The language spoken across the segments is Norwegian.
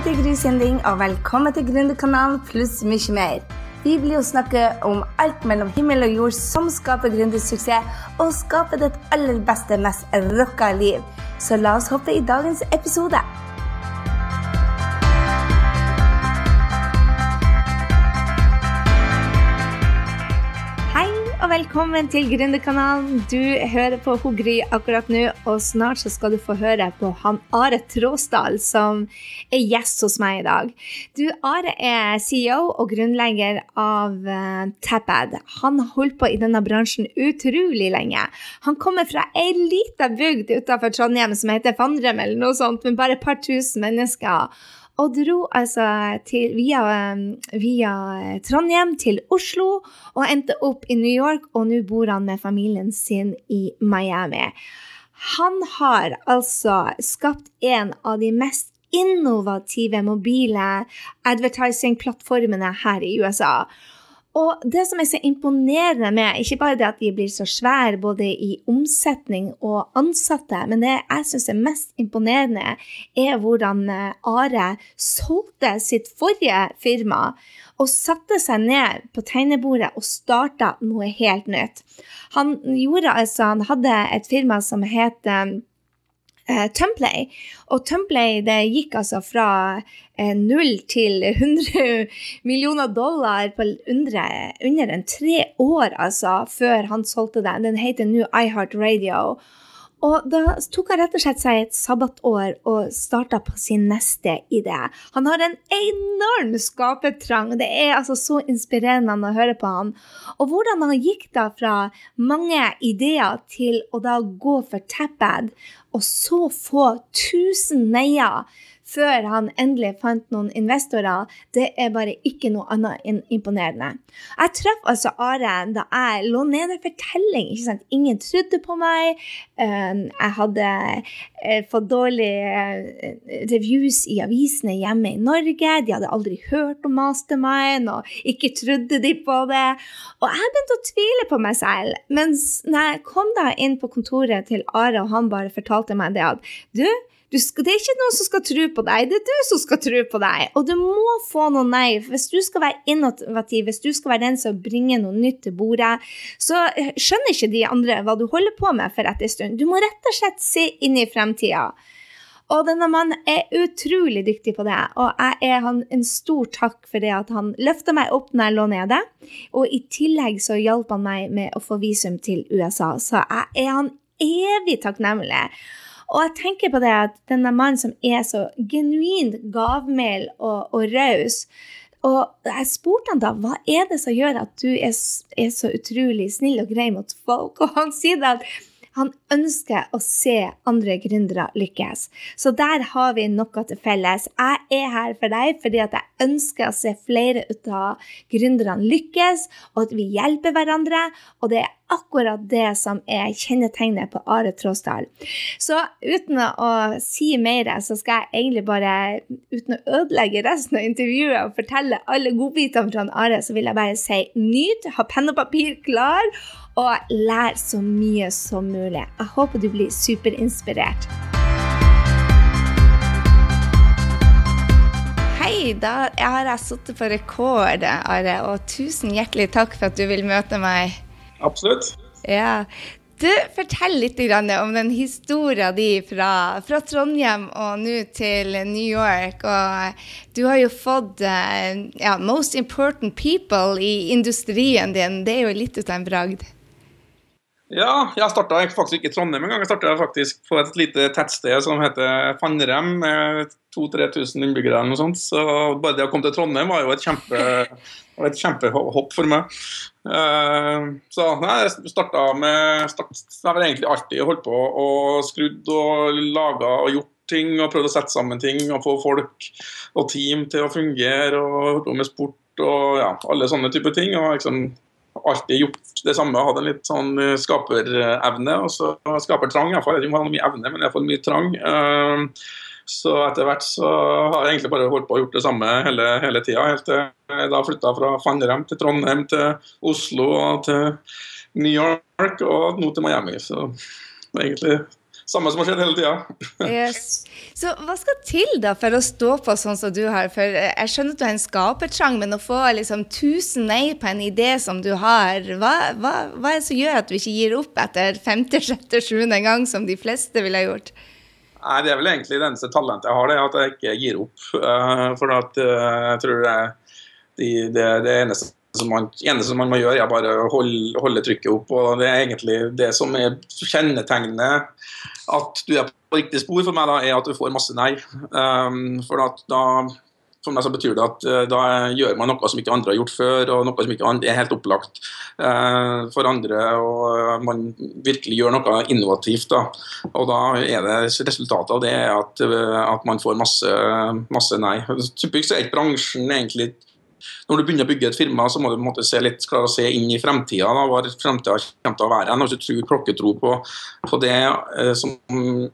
heter Gry Sinding, og velkommen til Gründerkanalen pluss mye mer. Vi blir jo snakke om alt mellom himmel og jord som skaper gründersuksess, og skaper ditt aller beste, mest rocka liv. Så la oss hoppe i dagens episode. Velkommen til Gründerkanalen. Du hører på Hogry akkurat nå, og snart så skal du få høre på han Are Tråsdal, som er gjest hos meg i dag. Du, Are er CEO og grunnlegger av uh, Tapad. Han har holdt på i denne bransjen utrolig lenge. Han kommer fra ei lita bygd utenfor Trondheim som heter Fandrem, eller noe sånt, med bare et par tusen mennesker og dro altså til, via, via, Trondheim til Oslo og endte opp i New York, og nå bor han med familien sin i Miami. Han har altså skapt en av de mest innovative mobile advertising-plattformene her i USA. Og det som er så imponerende med, ikke bare det at de blir så svære både i omsetning og ansatte, men det jeg syns er mest imponerende, er hvordan eh, Are solgte sitt forrige firma og satte seg ned på tegnebordet og starta noe helt nytt. Han altså, han hadde et firma som het eh, Tumplay. Og Tumplay det gikk altså fra eh, 0 til 100 millioner dollar på under, under en tre år, altså, før han solgte det. Den heter nå iHeart Radio. Og da tok han rett og slett seg et sabbatår og starta på sin neste idé. Han har en enorm skapertrang. Det er altså så inspirerende å høre på han. Og hvordan han gikk da fra mange ideer til å da gå for Tapad, og så få 1000 neier før han endelig fant noen investorer, det er bare ikke noe annet enn imponerende. Jeg traff altså Are da jeg lå nede for telling. ikke sant? Ingen trodde på meg. Um, jeg hadde uh, fått dårlige uh, reviews i avisene hjemme i Norge. De hadde aldri hørt om Mastermind, og ikke trodde de på det. Og jeg begynte å tvile på meg selv. Mens jeg kom da inn på kontoret til Are, og han bare fortalte meg det at du, skal, det er ikke noen som skal tro på deg, det er du som skal tro på deg. Og du må få noe nei. Hvis du skal være innovativ, hvis du skal være den som bringer noe nytt til bordet, så eh, skjønner ikke de andre hva du holder på med for etter en stund. Du må rett og slett se inn i fremtida. Og denne mannen er utrolig dyktig på det, og jeg er han en stor takk for det at han løfta meg opp når jeg lå nede. Og i tillegg så hjalp han meg med å få visum til USA, så jeg er han evig takknemlig. Og jeg tenker på det at denne mannen som er så genuint gavmild og, og raus og jeg spurte han da hva er det som gjør at du er, er så utrolig snill og grei mot folk. Og han sier at han ønsker å se andre gründere lykkes. Så der har vi noe til felles. Jeg er her for deg fordi at jeg ønsker å se flere av gründerne lykkes, og at vi hjelper hverandre. Og det er akkurat det som er kjennetegnet på Are Tråsdal. Så uten å si mer, så skal jeg egentlig bare, uten å ødelegge resten av intervjuet og fortelle alle godbitene fra Are, så vil jeg bare si nyt, ha penn og papir klar, og lær så mye som mulig. Jeg håper du blir superinspirert. Hei, da har jeg sittet på rekord, Are, og tusen hjertelig takk for at du vil møte meg. Absolutt. Ja. Du, Fortell litt om den historien din fra, fra, Trondheim og nå til New York. Og du har jo fått eh, ja, Most Important People i industrien din. Det er jo litt av en bragd. Ja, jeg starta faktisk ikke i Trondheim engang. Jeg starta faktisk på et lite tettsted som heter Fannrem, med 2000-3000 innbyggere. eller noe sånt. Så bare det å komme til Trondheim var jo et, kjempe, et kjempehopp for meg. Uh, så nei, jeg starta med start, Jeg har egentlig alltid holdt på og skrudd og laga og gjort ting og prøvd å sette sammen ting og få folk og team til å fungere og holdt på med sport og ja, alle sånne typer ting. og liksom alltid gjort det samme. Hadde en litt sånn eh, skaperevne. og så Skapertrang, iallfall. Jeg vet ikke om han har mye evne, men fått mye trang. Ehm, så etter hvert så har jeg egentlig bare holdt på og gjort det samme hele, hele tida. Helt til jeg da flytta fra Fannrem til Trondheim til Oslo og til New York og nå til Miami. Så egentlig samme som har skjedd hele tida. yes. Så hva skal til da for å stå på sånn som du har? For eh, jeg skjønner at du har en skapertrang, men å få liksom tusen nei på en idé som du har, hva, hva, hva, er det som gjør at du ikke gir opp etter femte, sjette, sjuende gang, som de fleste ville gjort? Nei, Det er vel egentlig det eneste talentet jeg har, det er at jeg ikke gir opp. Uh, for at, uh, jeg tror det, de, det, det eneste man, eneste man må gjøre, er bare å holde, holde, trykket opp. og Det er egentlig det som er kjennetegnet at du er på riktig spor for meg, da, er at du får masse nei. Um, for at da for meg så betyr det at uh, da gjør man noe som ikke andre har gjort før, og noe som ikke er helt opplagt uh, for andre. og uh, Man virkelig gjør noe innovativt. da, og Da er det resultatet av det at, at man får masse, masse nei. Typisk så er ikke bransjen egentlig når du begynner å bygge et firma, så må du på en måte se litt, klare å se inn i fremtida. Da, hva fremtida kommer til å være. Når du tror klokketro på, på det eh, som,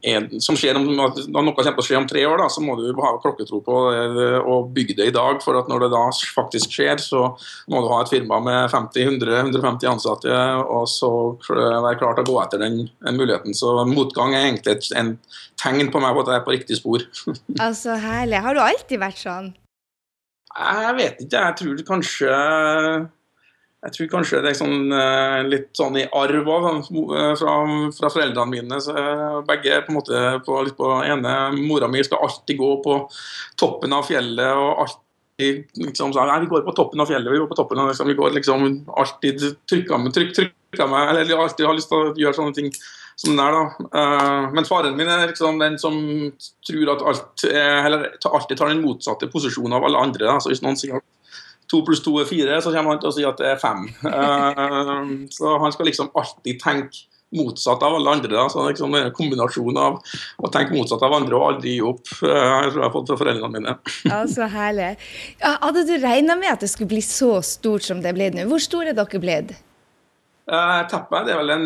er, som, skjer om, noe kommer til å skje om tre år, da, så må du ha klokketro på det og bygge det i dag. For at når det da faktisk skjer, så må du ha et firma med 50-100-150 ansatte, og så være klar til å gå etter den, den muligheten. Så motgang er egentlig et tegn på meg på at jeg er på riktig spor. altså herlig. Har du alltid vært sånn? Jeg vet ikke. Jeg tror kanskje jeg tror kanskje det er sånn, eh, litt sånn i arv òg, eh, fra, fra, foreldrene mine. Så begge på en måte på, litt på ene Mora mi skal alltid gå på toppen av fjellet og alltid liksom så, Nei, vi går på toppen av fjellet, vi går på toppen av liksom, Vi går liksom alltid trykka meg, tryk, trykka meg Eller alltid har lyst til å gjøre sånne ting som den er. da. Uh, men faren min er liksom den som tror at alt er, eller alltid tar den motsatte posisjonen av alle andre. Da. Så hvis noen sier at to pluss to er fire, så kommer han til å si at det er fem. Uh, så han skal liksom alltid tenke motsatt av alle andre. Da. Så det er liksom en kombinasjon av å tenke motsatt av andre og aldri gi opp. Uh, jeg tror jeg har fått fra foreldrene mine. Ja, Så herlig. Hadde du regna med at det skulle bli så stort som det blitt nå? Hvor store er dere blitt? Uh, Teppet det er vel en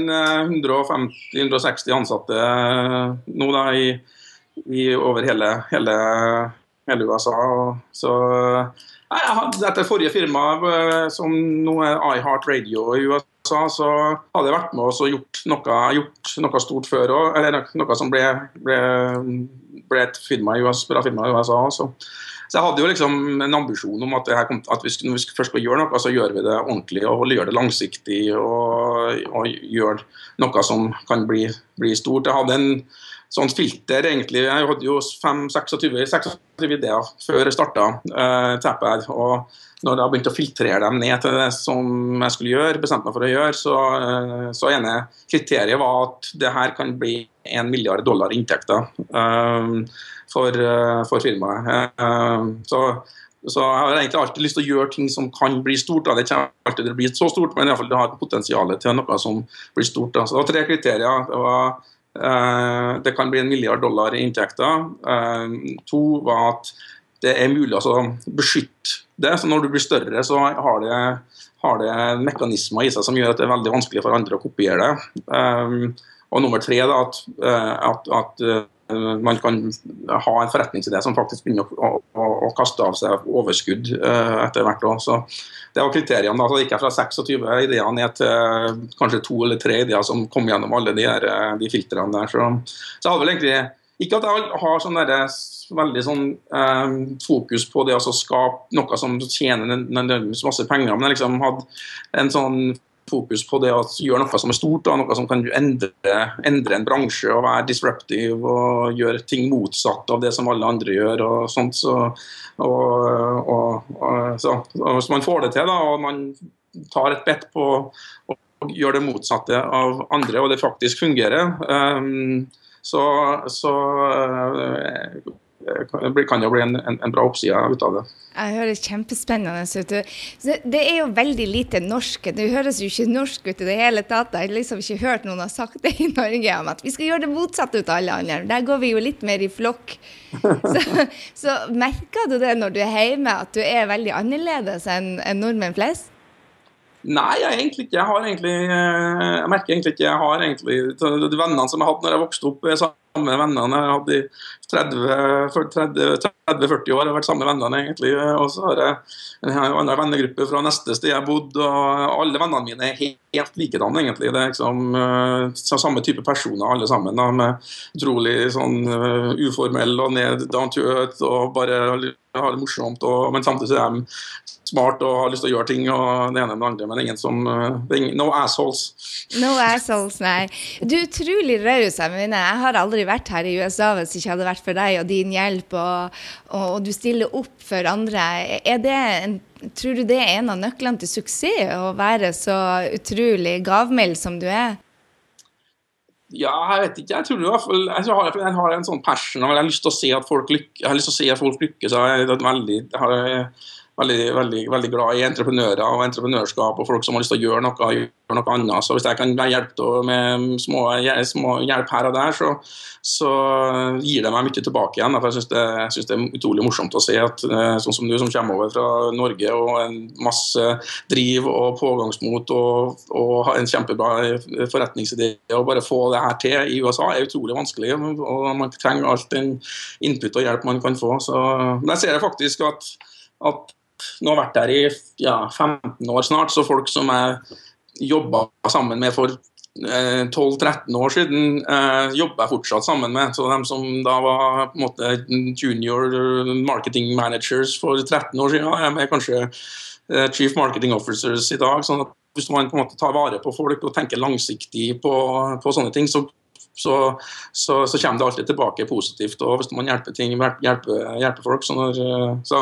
150-160 eh, ansatte uh, nå da i, i over hele, hele, hele, USA. Så jeg hadde, Etter forrige firma, som nå er iHeart Radio i USA, så hadde jeg vært med og gjort noe, gjort noe stort før òg. Eller noe som ble, ble, ble et firma i USA, bra firma i USA. Så. Så jeg hadde jo liksom en ambisjon om at, kom, at vi, når vi først skal gjøre noe, så gjør vi det ordentlig og gjør det langsiktig og, og gjør noe som kan bli, bli, stort. Jeg hadde en sånn filter egentlig. Jeg hadde jo 5-26 ideer før jeg starta uh, teppet. og når jeg begynte å filtrere dem ned til det som jeg skulle gjøre, bestemte meg for å gjøre, så, uh, så ene kriteriet var at det her kan bli 1 milliard dollar i inntekter. Uh, for, uh, for firmaet. Eh, så, så, jeg har egentlig alltid lyst til å gjøre ting som kan bli stort. Da. Det kommer alltid til å bli så stort, men iallfall det har potensial til noe som blir stort. Da. Så det var tre kriterier. Det, var, eh, det kan bli en milliard dollar i inntekter. to var at det er mulig å beskytte det. Så når du blir større, så har det, har det mekanismer i seg som gjør at det er veldig vanskelig for andre å kopiere det. Um, og nummer tre da, at, at, at Eh, man kan ha en forretningsidé som faktisk begynner å, å, å kaste av seg overskudd uh, etter hvert. Også. Så det var kriteriene. da, så Det gikk jeg fra 26 ideer ned til kanskje to eller tre ideer som kom gjennom alle de, her, eh, de filtrene der. Så, så jeg hadde vel egentlig ikke at jeg har sånn der, veldig sånn eh, fokus på det å skape noe som tjener masse penger, men jeg liksom hadde en sånn fokus på det å gjøre noe som er stort, da, noe som kan endre, endre, en bransje og være disruptive og gjøre ting motsatt av det som alle andre gjør. og sånt. Så, og, og, og, hvis man får det til, da, og man tar et bedt på å gjøre det motsatte av andre, og det faktisk fungerer, um, så, så det kan jo bli en, en, en bra oppside ut av det. Jeg høres kjempespennende ut. Det er jo veldig lite norsk. Det høres jo ikke norsk ut i det hele tatt. Jeg har liksom ikke hørt noen ha sagt det i Norge om at vi skal gjøre det motsatte ut av alle andre. Der går vi jo litt mer i flokk. Så, så merker du det når du er hjemme, at du er veldig annerledes enn en nordmenn flest? Nei, jeg, egentlig ikke. Jeg har egentlig eh, Jeg merker egentlig ikke jeg har egentlig De vennene som jeg hadde når jeg vokste opp, er samme vennene jeg hadde i 30-40 år. Jeg har vært samme vennene, egentlig. Og så har jeg en annen vennegruppe fra neste sted jeg bodde, og alle vennene mine er helt, likedan, egentlig. Det er liksom uh, samme type personer, alle sammen. Da, med utrolig sånn uh, uformell og ned down to earth og bare har det morsomt. Og, men samtidig er de smart og har lyst til å gjøre ting og det ene med det andre, men ingen som uh, No assholes. No assholes, nei. Du er utrolig raus. Emine. jeg har aldri vært her i USA hvis det ikke hadde vært for deg og din hjelp, og, og, og du stiller opp for andre. Det en, tror du det er en av nøklene til suksess, å være så utrolig gavmild som du er? Ja, jeg vet ikke. Jeg tror i hvert fall jeg har, jeg har en sånn passion jeg har lyst til å se at folk lykkes. Jeg har lyst til å se at folk lykkes. Jeg, veldig, jeg har veldig, veldig, veldig, glad i entreprenører og entreprenørskap og folk som har lyst til å gjøre noe, gjøre noe annet. Så hvis jeg kan hjelpe med små, små hjelp her og der, så, så, gir det meg mye tilbake igjen. For jeg syns det, det, er utrolig morsomt å se at eh, sånn som du som kommer over fra Norge og en masse driv og pågangsmot og, og en kjempebra forretningsidé, og bare få det her til i USA er utrolig vanskelig. og Man trenger alt den input og hjelp man kan få. Så, men jeg ser faktisk at at nå har jeg vært der i ja, 15 år snart, så folk som jeg jobba sammen med for 12-13 eh, år siden, eh, jobber jeg fortsatt sammen med. Så de som da var på en måte junior marketing managers for 13 år siden, er kanskje eh, chief marketing officers i dag. sånn at hvis man på en måte tar vare på folk og tenker langsiktig på, på sånne ting, så så, så, så, kommer det alltid tilbake positivt. og Hvis man hjelper, ting, hjelper, hjelper folk så når, så,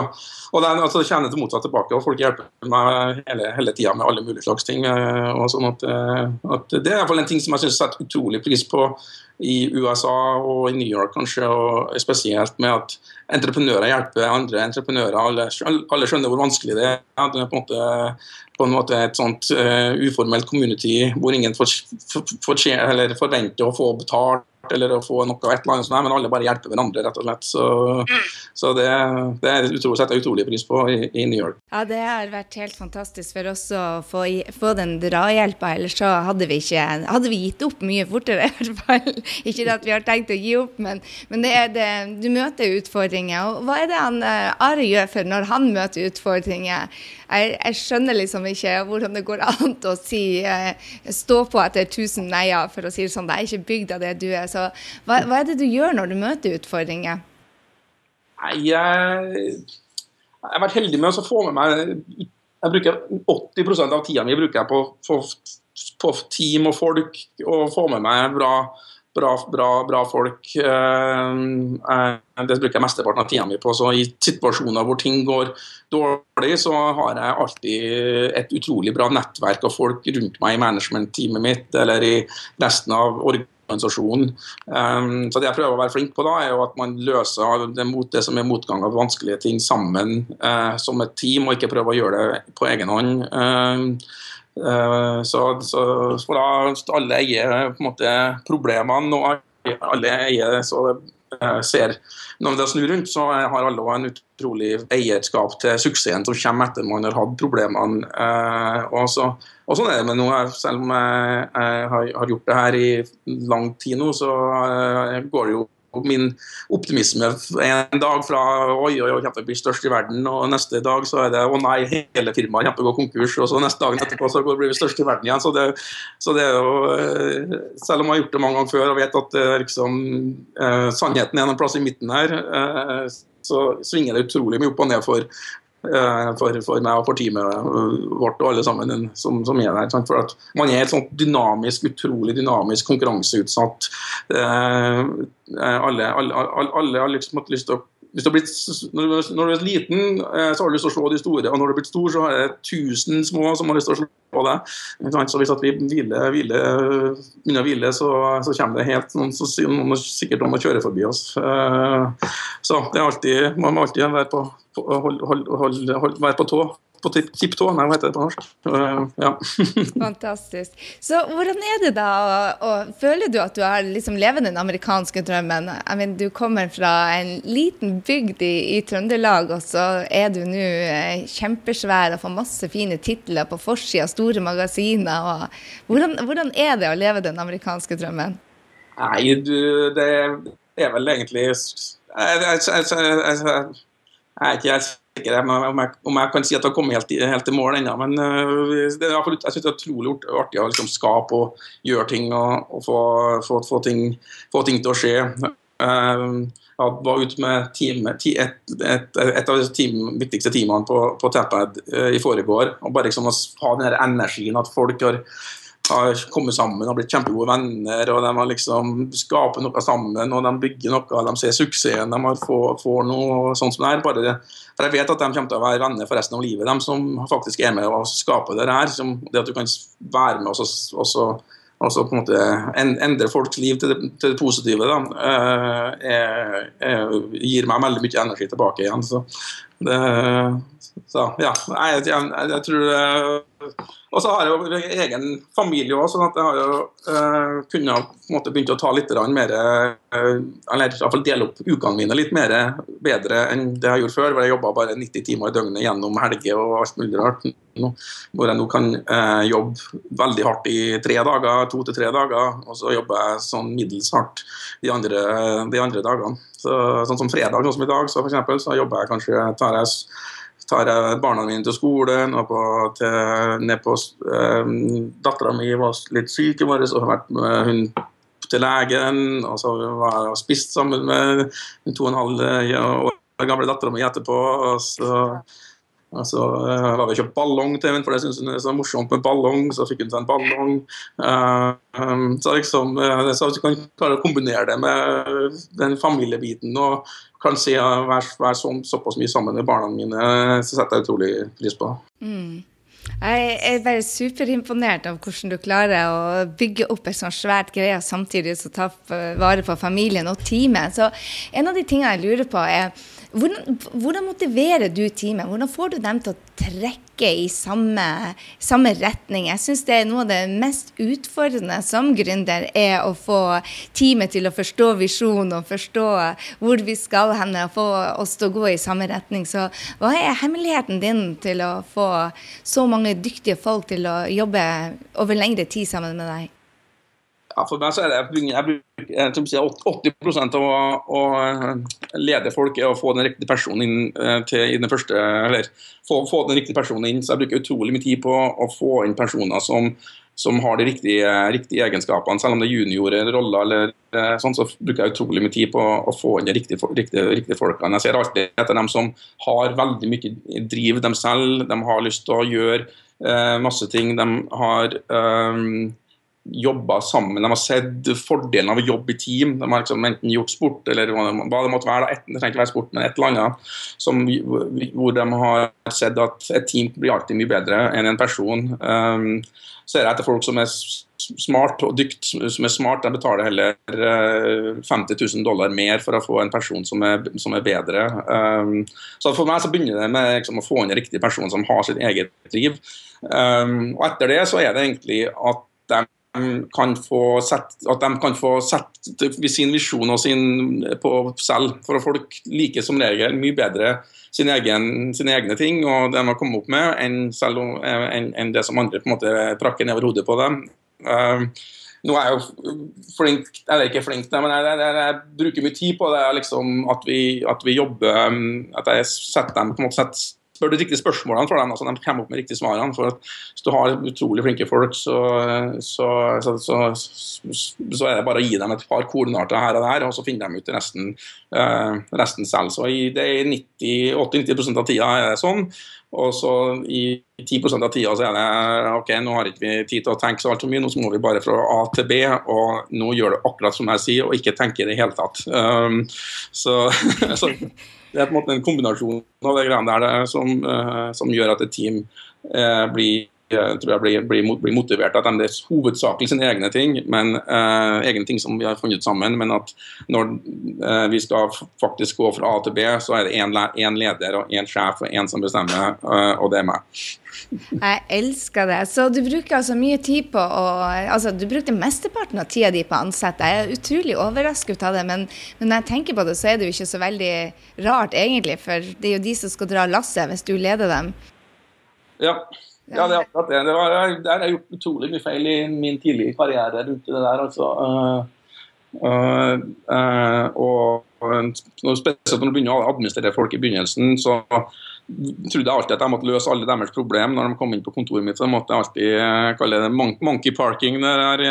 og det, altså, det kommer til motsatt tilbake. og Folk hjelper meg hele, hele tida med alle mulige slags ting. Eh, og sånn at, eh, at Det er i hvert fall en ting som jeg synes setter utrolig pris på i USA og i New York kanskje, og spesielt med at entreprenører hjelper andre entreprenører. Alle, alle skjønner hvor vanskelig det er. Det er på en måte, på en måte et sånt uh, uformelt community hvor ingen får, for, for, forventer å få betalt eller å få noe et eller annet sånt, men alle bare hjelper hverandre, rett og slett. Så, så det, det utrolig, setter jeg utrolig pris på i, i, New York. Ja, det har vært helt fantastisk for oss å få, få den drahjelpa, ellers så hadde vi ikke hadde vi gitt opp mye fortere, i hvert fall. Ikke at vi har tenkt å gi opp, men, men det er det, du møter utfordringer. Og hva er det han uh, Are gjør for når han møter utfordringer? Jeg, jeg, skjønner liksom ikke hvordan det går an å si uh, stå på etter tusen neier, for å si det sånn. Det er ikke bygd av det du er. Så hva, hva, er det du gjør når du møter utfordringer? Nei, jeg, jeg har vært heldig med å få med meg jeg bruker 80% av tida mi bruker jeg på, på, på, team og folk og få med meg bra, bra, bra, bra folk. Eh, det bruker jeg mesteparten av tida mi på. Så I situasjoner hvor ting går dårlig, så har jeg alltid et utrolig bra nettverk av folk rundt meg i management-teamet mitt eller i resten av organisasjonen organisasjonen. Um, så Det jeg prøver å være flink på, da, er jo at man løser det, mot, det som er motgang av vanskelige ting sammen uh, som et team, og ikke prøver å gjøre det på egen hånd. Um, uh, så, så, for da alle eier på en måte problemene, og alle eier så uh, ser når det snur rundt, så har alle en utrolig eierskap til suksessen som kommer etter man har hatt problemene. og så og sånn er det med noe. Selv om jeg, jeg har gjort det her i lang tid nå, så uh, går det jo min optimisme en dag fra oi, oi, oi, kjempe blir størst i verden, og neste dag så er det å nei, hele firmaet kommer til å gå konkurs, og så neste dagen etterpå så blir vi størst i verden igjen. Så det, så det, er jo eh, Selv om jeg har gjort det mange ganger før og vet at eh, sannheten er en plass i midten her, så svinger det utrolig mye opp og ned for, for, for, meg og for teamet eh, vårt og alle sammen som, som er der. For at man er et sånt dynamisk, utrolig dynamisk, konkurranseutsatt. Eh, alle, alle, alle, har liksom hatt lyst til å hvis du blitt, når, du, er liten, så har du lyst til å slå de store, og når du er blitt stor, så har jeg tusen små som har lyst til å slå deg. Så hvis vi hviler, begynner å hvile, så, så, kommer det helt noen, så, noen sikkert noen å kjøre forbi oss. Så det er alltid, man må alltid være på hold, hold, hold, være på tå på tipptå, nei, hva heter det på norsk? Uh, ja. Fantastisk. Så hvordan er det da, og, føler du at du har liksom levd den amerikanske drømmen? I mean, du kommer fra en liten bygd i, i Trøndelag, og så er du nå eh, kjempesvær og får masse fine titler på forsida av store magasiner. Og, hvordan, hvordan er det å leve den amerikanske drømmen? Nei, du, det er vel egentlig jeg, jeg, jeg, jeg er ikke helt sikker om jeg, om jeg kan si at det har kommet helt, helt til mål ennå. Men uh, jeg synes det er utrolig artig å liksom skape og gjøre ting og, og få, få, få, ting, få, ting, til å skje. Uh, jeg var ute med team, et, et, et, av de team, viktigste teamene på, på Tapad uh, i foregår. og Bare liksom å ha den energien at folk har har kommet sammen og blitt kjempegode venner. og De har liksom skaper noe sammen og de bygger noe. De ser suksessen de har får, får noe sånt som det er. Bare. For Jeg vet at de kommer til å være venner for resten av livet, de som faktisk er med å skape det her. Som det at du kan være med og så, på en måte endre folks liv til det, til det positive, da, eh, er, gir meg veldig mye energi tilbake igjen. Så det, så ja, jeg, jeg, jeg tror eh, Og så har jeg jo egen familie òg, sånn at jeg har jo uh, kunnet på en måte begynt å ta litt mer uh, Eller iallfall dele opp ukene mine litt mer bedre enn det jeg gjorde før. hvor Jeg jobba bare 90 timer i døgnet gjennom helger og alt mulig rart. Nå, hvor jeg nå kan uh, jobbe veldig hardt i tre dager, to til tre dager, og så jobber jeg sånn middels hardt de andre, de andre dagene. Så, sånn som fredag, sånn som i dag, så, for eksempel, så jobber jeg kanskje tar jeg tar jeg barna mine til skolen. og på, til, ned på um, Dattera mi var litt syk i morges og har vært med hun til legen. og Så var jeg spist sammen med den to og en halv år gamle dattera mi etterpå. og så og så uh, var vi kjøpt ballong til henne, for det syntes hun er så morsomt med ballong. Så fikk hun seg en ballong. Uh, um, så liksom, så du kan klare å kombinere det med den familiebiten og kan si være, være sånn, såpass mye sammen med barna mine, så setter jeg utrolig pris på. Mm. Jeg er bare superimponert av hvordan du klarer å bygge opp en sånn svært greie, samtidig som tar vare på familien og teamet. Så en av de tingene jeg lurer på, er hvordan, hvordan, motiverer du teamet? Hvordan får du dem til å trekke i samme, samme retning? Jeg syns det er noe av det mest utfordrende som gründer, er å få teamet til å forstå visjonen og forstå hvor vi skal hen, og få oss til å gå i samme retning. Så hva er hemmeligheten din til å få så mange dyktige folk til å jobbe over lengre tid sammen med deg? Ja, for meg så er det jeg bruker, som sier, 80% av å, å, lede folk er å få den riktige personen inn eh, til i den første Eller få, få, den riktige personen inn. Så jeg bruker utrolig mye tid på å få inn personer som, som har de riktige, riktige, egenskapene. Selv om det er juniore roller, eller eh, sånn, så bruker jeg utrolig mye tid på å få inn de riktige, riktige, riktige folkene. Jeg ser alltid etter dem som har veldig mye driv dem selv, de har lyst til å gjøre eh, masse ting. De har um, jobba sammen. De har sett fordelen av å jobbe i team. De har liksom enten gjort sport eller hva det måtte være. Det trenger ikke være sport, men et eller annet som, hvor de har sett at et team blir alltid mye bedre enn en person. Um, er det etter folk som er smart og dykt, som er smart, de betaler heller 50 eh, 000 dollar mer for å få en person som er, som er bedre. Um, så for meg så begynner det med liksom, å få inn en riktig person som har sitt eget liv. Um, og etter det så er det egentlig at de kan få sett, at de kan få sett sin visjon og sin på selv. For folk liker som regel mye bedre sin egen, sine egne ting og det de har kommet opp med, enn, selv, enn, det som andre på en måte prakker nedover hodet på dem. Uh, nå er jeg jo flink, eller ikke flink, men jeg, jeg, jeg, bruker mye tid på det. Liksom, at, vi, at vi jobber At jeg setter dem på en måte setter spør de riktige spørsmålene for dem, altså de kommer opp med riktige svarene. for at Hvis du har utrolig flinke folk, så, så, så, så, er det bare å gi dem et par koordinater her og der, og så finner de ut resten, uh, resten selv. Så i, det er 80-90 av tida er det sånn. Og så i 10% av tida så er det ok, nå har ikke vi tid til å tenke så altfor mye, nå må vi bare fra A til B, og nå gjør det akkurat som jeg sier, og ikke tenker i det hele tatt. Um, så, så det er på en måte en kombinasjon av det greiene der som, uh, som, gjør at et team uh, blir tror jeg blir, blir, blir motivert av at de er hovedsakelig sine egne ting, men uh, egne ting som vi har funnet sammen. Men at når uh, vi skal faktisk gå fra A til B, så er det én leder og én sjef og én som bestemmer, uh, og det er meg. Jeg elsker det. Så du bruker altså mye tid på å Altså, du brukte mesteparten av tida di på å ansette. Jeg er utrolig overrasket av det, men, men, når jeg tenker på det, så er det jo ikke så veldig rart, egentlig. For det er jo de som skal dra lasset, hvis du leder dem. Ja. Ja, det er akkurat det. det var, der jeg gjort utrolig mye feil i min tidlige karriere rundt det der. altså. Uh, uh, og Spesielt når du begynner å administrere folk i begynnelsen, så trodde jeg alltid at jeg måtte løse alle deres problemer når de kom inn på kontoret mitt. Så måtte jeg alltid kalle det monkey parking. Der,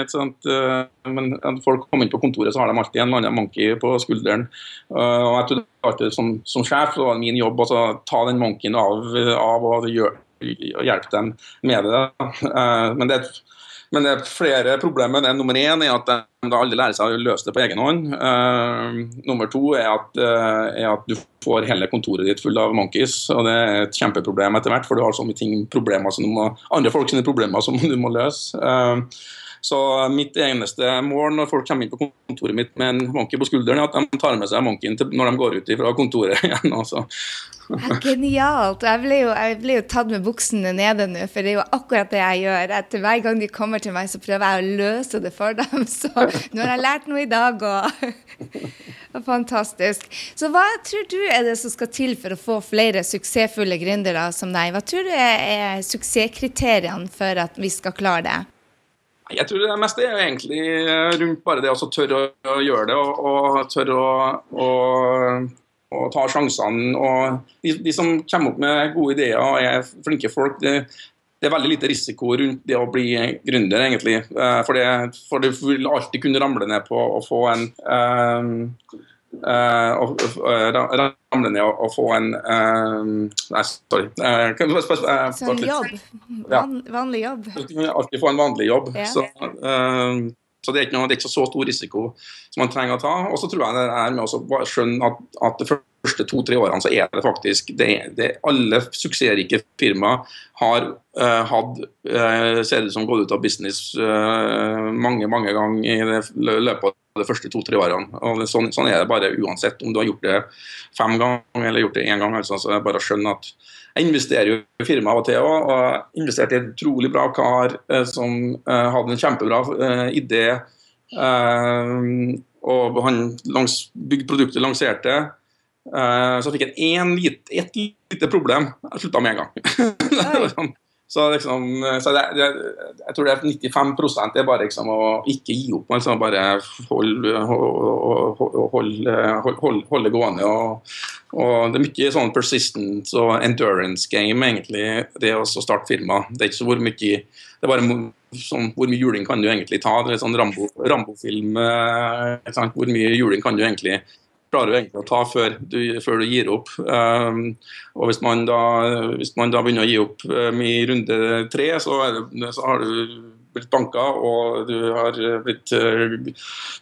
men når folk kommer inn på kontoret, så har de alltid en eller annen monkey på skulderen. Og jeg trodde alltid som, som sjef så var det min jobb å ta den monkeyen av, av og gjøre hjelpe dem med det. Eh, men det, men det er flere problemer. Det nummer én er at de alle lærer seg å løse det på egen hånd. Uh, nummer to er at, uh, er at, du får hele kontoret ditt fullt av monkeys. og Det er et kjempeproblem etter hvert, for du har så mye ting, problemer som du må, andre folk sine problemer som du må løse. Så mitt eneste mål når folk kommer inn på kontoret mitt med en monkey på skulderen, er at de tar med seg monkeyen når de går ut fra kontoret igjen. Altså. Genialt. Jeg ble, jo, jeg ble, jo, tatt med buksene nede nå, for det er jo akkurat det jeg gjør. Etter hver gang de kommer til meg, så prøver jeg å løse det for dem. Så nå har jeg lært noe i dag òg. Fantastisk. Så hva tror du er det som skal til for å få flere suksessfulle gründere som deg? Hva tror du er suksesskriteriene for at vi skal klare det? Jeg tror det meste er egentlig eh, rundt bare det å tørre å gjøre det og, og tørre å, og, og ta sjansene. Og de, de, som kommer opp med gode ideer og er flinke folk, det, det, er veldig lite risiko rundt det å bli gründer, egentlig. Eh, for, det, for du vil alltid kunne ramle ned på å få en um, Uh, ramle ned og, og, få en uh, Nei, sorry. Uh, så en jobb? Van, vanlig jobb? Alltid få en vanlig jobb. Ja. Så, så det, er noe, det, er ikke så stor risiko som man trenger å ta. Og så tror jeg det er med å skjønne at, at det første to-tre årene så er det faktisk det, det Alle suksessrike firmaer har hatt ser det som gått ut av business mange, mange ganger i løpet av de første to-tre årene. Og det, sånn, sånn, er det bare uansett om du har gjort det fem ganger eller gjort det én gang. Altså, så jeg bare skjønner at jeg investerer jo i firmaet av og til òg, og investerte i en utrolig bra kar eh, som eh, hadde en kjempebra eh, idé. Eh, og han langs, bygde produktet, lanserte. Eh, så fikk han ett lite problem. Jeg slutta med en gang. Så, liksom, så det, det, jeg tror det er 95% det er bare liksom å ikke gi opp. Altså bare holde hold, hold, hold, gående. Og, og, Det er mye sånn persistence og endurance game, egentlig, det å starte firma. Det er ikke så hvor mye det er bare sånn, Hvor mye juling kan du egentlig ta? Det er sånn Rambo-film. Rambo hvor mye juling kan du egentlig klarer du egentlig å ta før du, før du gir opp. Um, og hvis man, da, hvis man, da, begynner å gi opp um, i runde tre, så, det, så, har du blitt banka og du har blitt uh,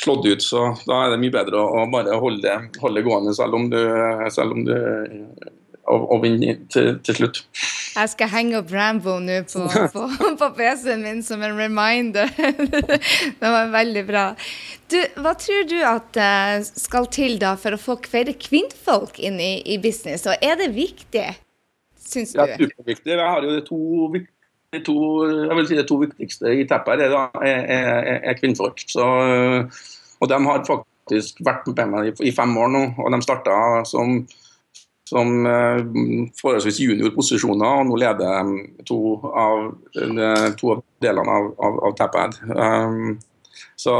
slått ut. Så da er det mye bedre å, å bare holde, holde gående, selv om du, selv om du og, og vinne til, til, slutt. Jeg skal henge opp Rambo nå på, på, på PC-en min som en reminder. det var veldig bra. Du, hva tror du at uh, skal til da for å få flere kvinnfolk inn i, i business, og er det viktig, syns du? Ja, superviktig. Jeg har jo to, to, jeg vil si det to viktigste i teppet her er, er, er, er kvinnfolk. Så, og de har faktisk vært med meg i, i fem år nå, og de starta som som eh, forholdsvis juniorposisjoner, og nå leder de to av, to av delene av, av, av Tapad. Um, så,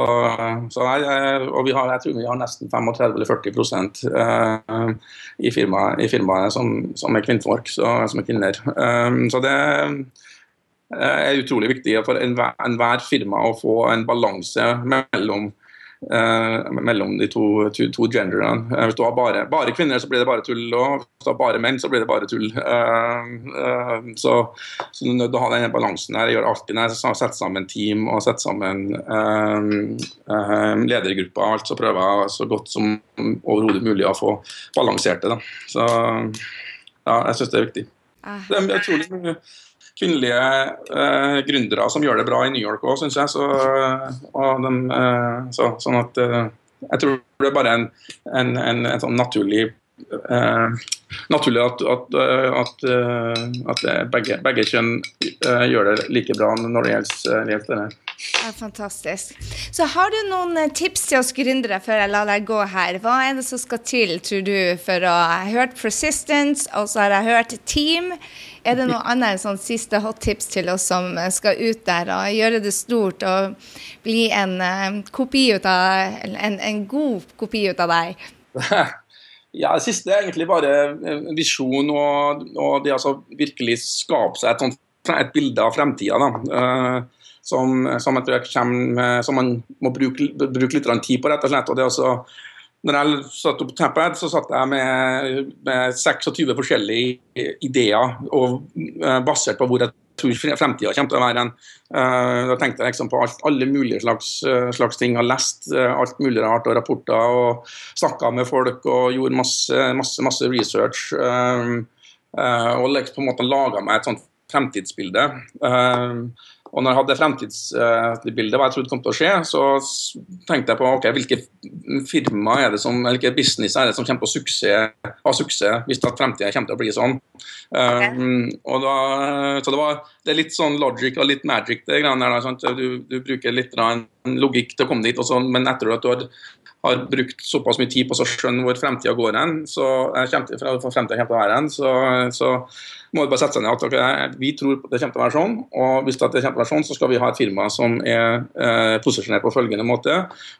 så jeg, og vi har, jeg tror vi har nesten 35-40 uh, i firmaet, i som, som, er kvinnfolk, så, som er kvinner. Um, så det er utrolig viktig for enhver, enhver firma å få en balanse mellom eh, mellom de to, to, to genderne. Eh, hvis du har bare, bare, kvinner, så blir det bare tull. Og hvis du har bare menn, så blir det bare tull. Eh, eh, så, så du er nødt til å ha denne balansen her. Gjøre gjør alltid når Sette sammen team og setter sammen eh, eh, ledergrupper, alt, så prøver jeg så godt som overhodet mulig å få balansert det. Da. Så ja, jeg syns det er viktig. Ah. Det er utrolig mye kvinnelige eh, gründere som gjør det bra i New York òg, syns jeg. Så, de, uh, så, sånn at uh, Jeg tror det er bare en, en, en, en sånn naturlig naturlig at, at, at, at begge, begge, kjønn gjør det like bra når det gjelder det. Ja, fantastisk. Så har du noen eh, tips til oss gründere før jeg lar deg gå her? Hva er det som skal til, tror du, for å ha hørt Persistence, og så har jeg hørt Team. Er det noe annet sånn siste hot tips til oss som skal ut der og gjøre det stort og bli en, eh, kopi ut av, en, en god kopi ut av deg? Ja, Det siste er egentlig bare eh, visjon og, og det altså virkelig skape seg et, sånt, et bilde av fremtida. Uh, som, som, kommer, som man må bruke, bruke litt tid på, rett og slett. og det er også når jeg satt opp Tappad, så satt jeg med, med 26 forskjellige ideer og, uh, basert på hvor jeg tror fremtida kommer til å være. en. da tenkte jeg liksom på alt, alle mulige slags, uh, slags ting. Har lest alt mulig rart og rapporter og snakka med folk og gjorde masse, masse, masse research. og liksom på en måte laga meg et sånt fremtidsbilde. Og når jeg hadde fremtidsbildet, hva jeg trodde kom til å skje, så tenkte jeg på ok, hvilke firma er det som, hvilke business er det som kommer på suksess, ha suksess hvis fremtiden kommer til å bli sånn. Okay. Um, og da, så det, var, det er litt sånn logic og litt magic, det greiene der. Du, du bruker litt en logikk til å komme dit, Også, men etter at du har, har brukt såpass mye tid på å skjønne hvor fremtida går hen, så så, så må du bare sette seg ned at okay, vi tror det kommer til å være sånn. Og hvis det kommer til å være sånn, så skal vi ha et firma som er eh, posisjonert på følgende måte.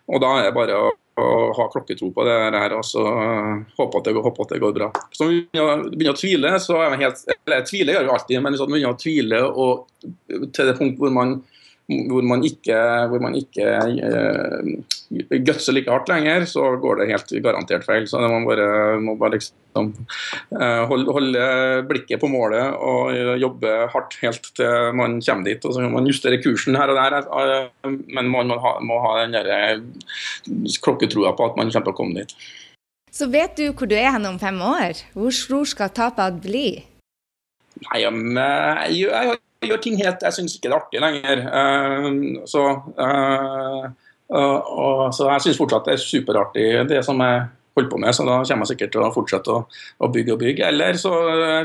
Og da er det bare å, å ha klokketro på det her og så uh, håpe, at det, at det går bra. Så vi begynner, å tvile, så er man helt Eller tvile gjør vi alltid, men hvis man begynner å tvile og, til det punkt hvor man hvor man ikke, hvor man ikke uh, gutser like hardt lenger, så går det helt garantert feil. Så man bare, må bare liksom uh, holde, holde, blikket på målet og jobbe hardt helt til man kommer dit. og så Man justere kursen her og der, uh, men man må ha, må ha den der klokketroa på at man kommer til å komme dit. Så vet du hvor du er hen om fem år? Hvor stor skal tapet bli? Nei, jeg, jeg, gjør ting helt Jeg syns ikke det er artig lenger. Uh, så, uh, så, jeg syns fortsatt det er superartig, det som jeg holder på med. Så da kommer jeg sikkert til å fortsette å, å bygge og bygge. Eller så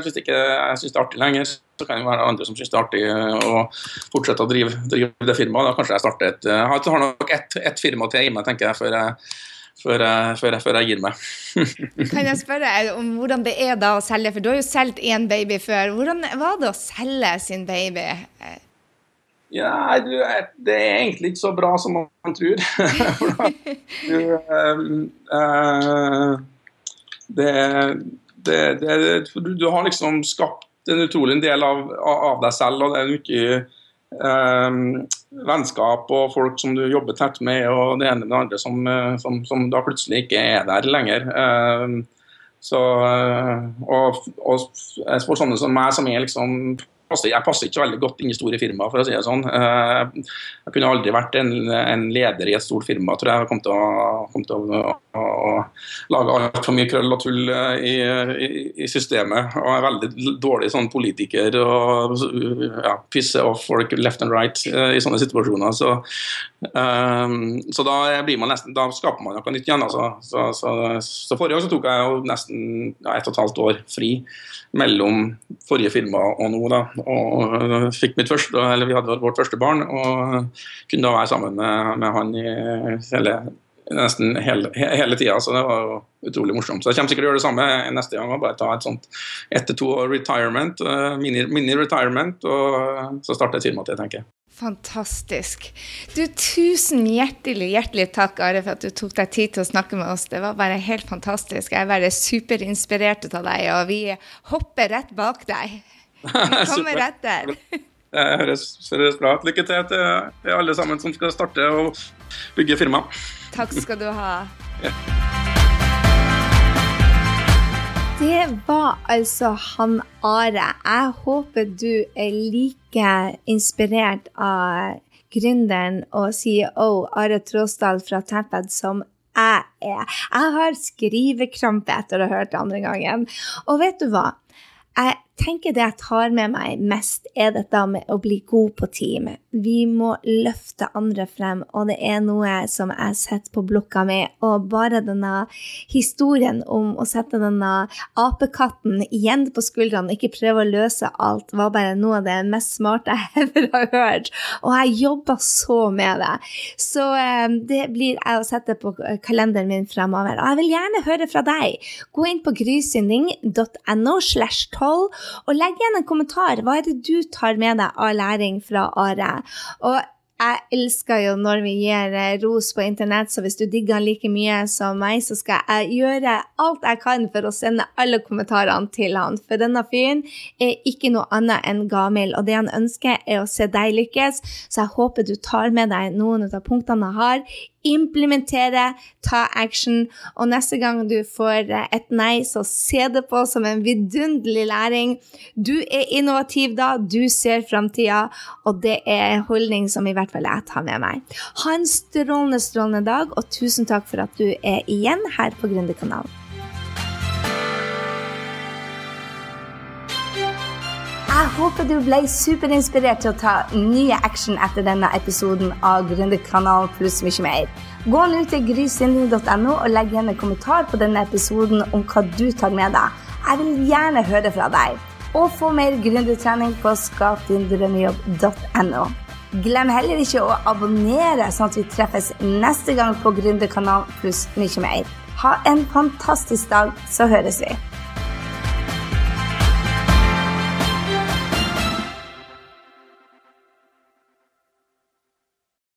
syns ikke jeg synes det er artig lenger, så kan det være andre som syns det er artig å fortsette å drive, drive det firmaet. Da kanskje jeg starter et Jeg har nok ett et firma til i meg, tenker jeg, før jeg før jeg, før, jeg, før jeg, gir meg. kan jeg spørre om hvordan det er da å selge, for du har jo solgt én baby før. Hvordan var det å selge sin baby? Ja, du, Det er egentlig ikke så bra som man tror. du, uh, det, det, det, du, du, har liksom skapt en utrolig del av, av deg selv, og det er mye vennskap og folk som du jobber tett med, og det ene med det andre som, eh, som, som da plutselig ikke er der lenger. Um, så, eh, og, og, for sånne som meg, som er liksom jeg passer ikke veldig godt inn i store firmaer, for å si det sånn. Eh, jeg kunne aldri vært en, en leder i et stort firma, tror jeg. Jeg kom til å, kom til å, å, å lage altfor mye krøll og tull eh, i, i, i, systemet. Og er veldig dårlig sånn politiker og ja, pisse off folk left and right eh, i sånne situasjoner. Så, um, så da nesten, da skaper man noe nytt igjen. Altså. Så, så, så, forrige år så tok jeg jo nesten ja, ett og et halvt år fri mellom forrige firma og nå. da, og fikk mitt første, eller Vi hadde vårt første barn og kunne da være sammen med, med han i hele, nesten hele, hele tida. Så det var jo utrolig morsomt. Så jeg kommer sikkert til å gjøre det samme neste gang. Bare ta et sånt ett til to retirement, eh, mini-retirement, mini og så starte et firma til, tenker jeg. Fantastisk. Du, Tusen hjertelig hjertelig takk, Are, for at du tok deg tid til å snakke med oss. Det var bare helt fantastisk. Jeg er bare superinspirert av deg, og vi hopper rett bak deg. Vi kommer etter. Det høres, høres bra ut. Lykke til til alle sammen som skal starte og bygge firma. Takk skal du ha. Ja. Det var altså han Are. Jeg håper du er like inspirert av gründeren og CEO Are Tråsdal fra Tapad som jeg er. Jeg har skrivekrampe etter å ha hørt det andre gangen. Og vet du hva? Jeg tenker det jeg tar med meg mest, er dette med å bli god på team. Vi må løfte andre frem, og det er noe som jeg setter på blokka mi. Og bare denne historien om å sette denne apekatten igjen på skuldrene ikke prøve å løse alt, var bare noe av det mest smarte jeg ever har hørt. Og jeg jobber så med det. Så eh, det blir jeg å sette på kalenderen min fremover. Og jeg vil gjerne høre fra deg. Gå inn på grysynding.no slash 12 og legg igjen en kommentar. Hva er det du tar med deg av læring fra Are? Og jeg elsker jo når vi gir eh, ros på internett, så hvis du digger han like mye som meg, så skal jeg gjøre alt jeg kan for å sende alle kommentarene til han. For denne fyren er ikke noe annet enn gavmild, og det han ønsker, er å se deg lykkes. Så jeg håper du tar med deg noen av punktene jeg har implementere, ta action. Og neste gang du får eh, et nei, så se det på som en vidunderlig læring. Du er innovativ da, du ser framtida, og det er holdning som i hvert fall jeg tar med meg. Ha en strålende, strålende dag, og tusen takk for at du er igjen her på Gründerkanalen. Jeg håper du ble superinspirert til å ta nye action etter denne episoden av Gründerkanalen pluss mye mer. Gå nå til grysynding.no og legg igjen en kommentar på denne episoden om hva du tar med deg. Jeg vil gjerne høre fra deg. Og få mer gründertrening på skapdindrømmejobb.no. Glem heller ikke å abonnere, sånn at vi treffes neste gang på Gründerkanalen pluss mye mer. Ha en fantastisk dag, så høres vi.